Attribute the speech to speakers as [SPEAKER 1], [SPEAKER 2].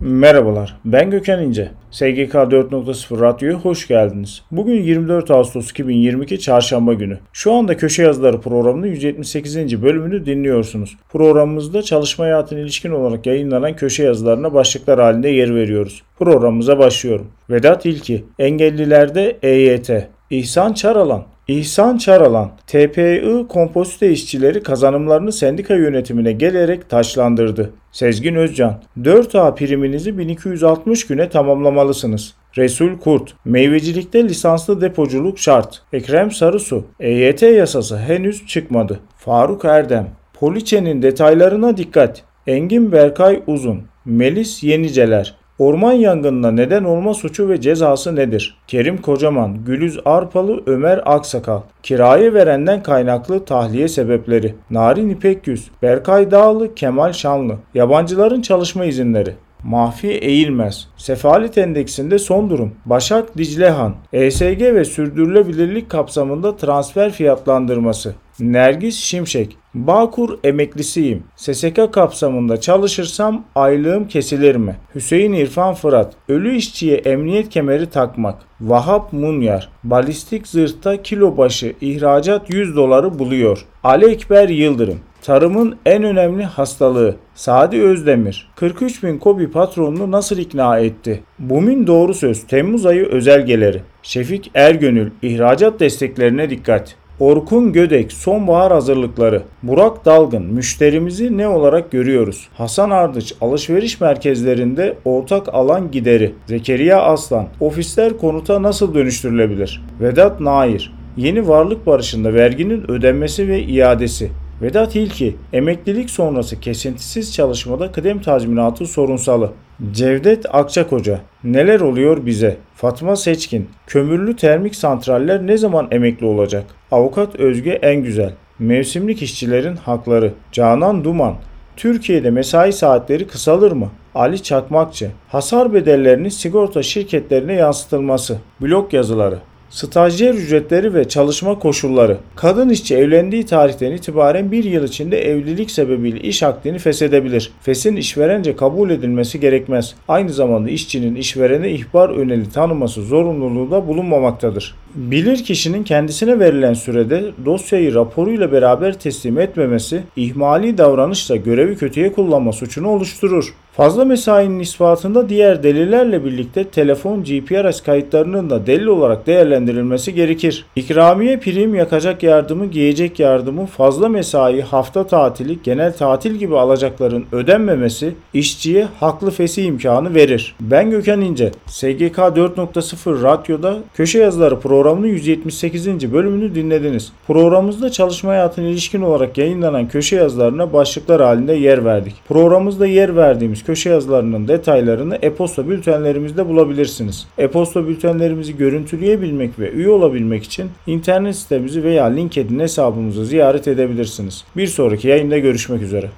[SPEAKER 1] Merhabalar, ben Gökhan İnce. SGK 4.0 Radyo'ya hoş geldiniz. Bugün 24 Ağustos 2022 Çarşamba günü. Şu anda Köşe Yazıları programının 178. bölümünü dinliyorsunuz. Programımızda çalışma hayatına ilişkin olarak yayınlanan köşe yazılarına başlıklar halinde yer veriyoruz. Programımıza başlıyorum. Vedat İlki, Engellilerde EYT, İhsan Çaralan, İhsan Çaralan, TPI kompozite işçileri kazanımlarını sendika yönetimine gelerek taşlandırdı. Sezgin Özcan, 4A priminizi 1260 güne tamamlamalısınız. Resul Kurt, meyvecilikte lisanslı depoculuk şart. Ekrem Sarısu, EYT yasası henüz çıkmadı. Faruk Erdem, Poliçe'nin detaylarına dikkat. Engin Berkay Uzun, Melis Yeniceler, Orman yangınına neden olma suçu ve cezası nedir? Kerim Kocaman, Gülüz Arpalı, Ömer Aksakal. Kirayı verenden kaynaklı tahliye sebepleri. Narin İpek Yüz, Berkay Dağlı, Kemal Şanlı. Yabancıların çalışma izinleri. Mahfi Eğilmez. Sefalet endeksinde son durum. Başak Diclehan. ESG ve sürdürülebilirlik kapsamında transfer fiyatlandırması. Nergis Şimşek. Bağkur emeklisiyim. SSK kapsamında çalışırsam aylığım kesilir mi? Hüseyin İrfan Fırat. Ölü işçiye emniyet kemeri takmak. Vahap Munyar. Balistik zırhta kilo başı ihracat 100 doları buluyor. Ali Ekber Yıldırım. Tarımın en önemli hastalığı. Sadi Özdemir. 43 bin kobi patronunu nasıl ikna etti? Bumin doğru söz. Temmuz ayı özelgeleri. Şefik Ergönül. ihracat desteklerine dikkat. Orkun Gödek sonbahar hazırlıkları. Burak Dalgın müşterimizi ne olarak görüyoruz? Hasan Ardıç alışveriş merkezlerinde ortak alan gideri. Zekeriya Aslan ofisler konuta nasıl dönüştürülebilir? Vedat Nair yeni varlık barışında verginin ödenmesi ve iadesi. Vedat İlki, emeklilik sonrası kesintisiz çalışmada kıdem tazminatı sorunsalı. Cevdet Akçakoca, neler oluyor bize? Fatma Seçkin, kömürlü termik santraller ne zaman emekli olacak? Avukat Özge En Güzel, mevsimlik işçilerin hakları. Canan Duman, Türkiye'de mesai saatleri kısalır mı? Ali Çakmakçı, hasar bedellerinin sigorta şirketlerine yansıtılması. Blog yazıları. Stajyer ücretleri ve çalışma koşulları. Kadın işçi evlendiği tarihten itibaren bir yıl içinde evlilik sebebiyle iş akdini feshedebilir. Fesin işverence kabul edilmesi gerekmez. Aynı zamanda işçinin işverene ihbar öneli tanıması zorunluluğu da bulunmamaktadır. Bilir kişinin kendisine verilen sürede dosyayı raporuyla beraber teslim etmemesi, ihmali davranışla görevi kötüye kullanma suçunu oluşturur. Fazla mesainin ispatında diğer delillerle birlikte telefon GPRS kayıtlarının da delil olarak değerlendirilmesi gerekir. İkramiye prim, yakacak yardımı, giyecek yardımı, fazla mesai, hafta tatili, genel tatil gibi alacakların ödenmemesi işçiye haklı fesih imkanı verir. Ben Gökhan İnce. SGK 4.0 Radyo'da Köşe Yazıları programının 178. bölümünü dinlediniz. Programımızda çalışma hayatına ilişkin olarak yayınlanan köşe yazılarına başlıklar halinde yer verdik. Programımızda yer verdiğimiz köşe yazılarının detaylarını e-posta bültenlerimizde bulabilirsiniz. E-posta bültenlerimizi görüntüleyebilmek ve üye olabilmek için internet sitemizi veya LinkedIn hesabımızı ziyaret edebilirsiniz. Bir sonraki yayında görüşmek üzere.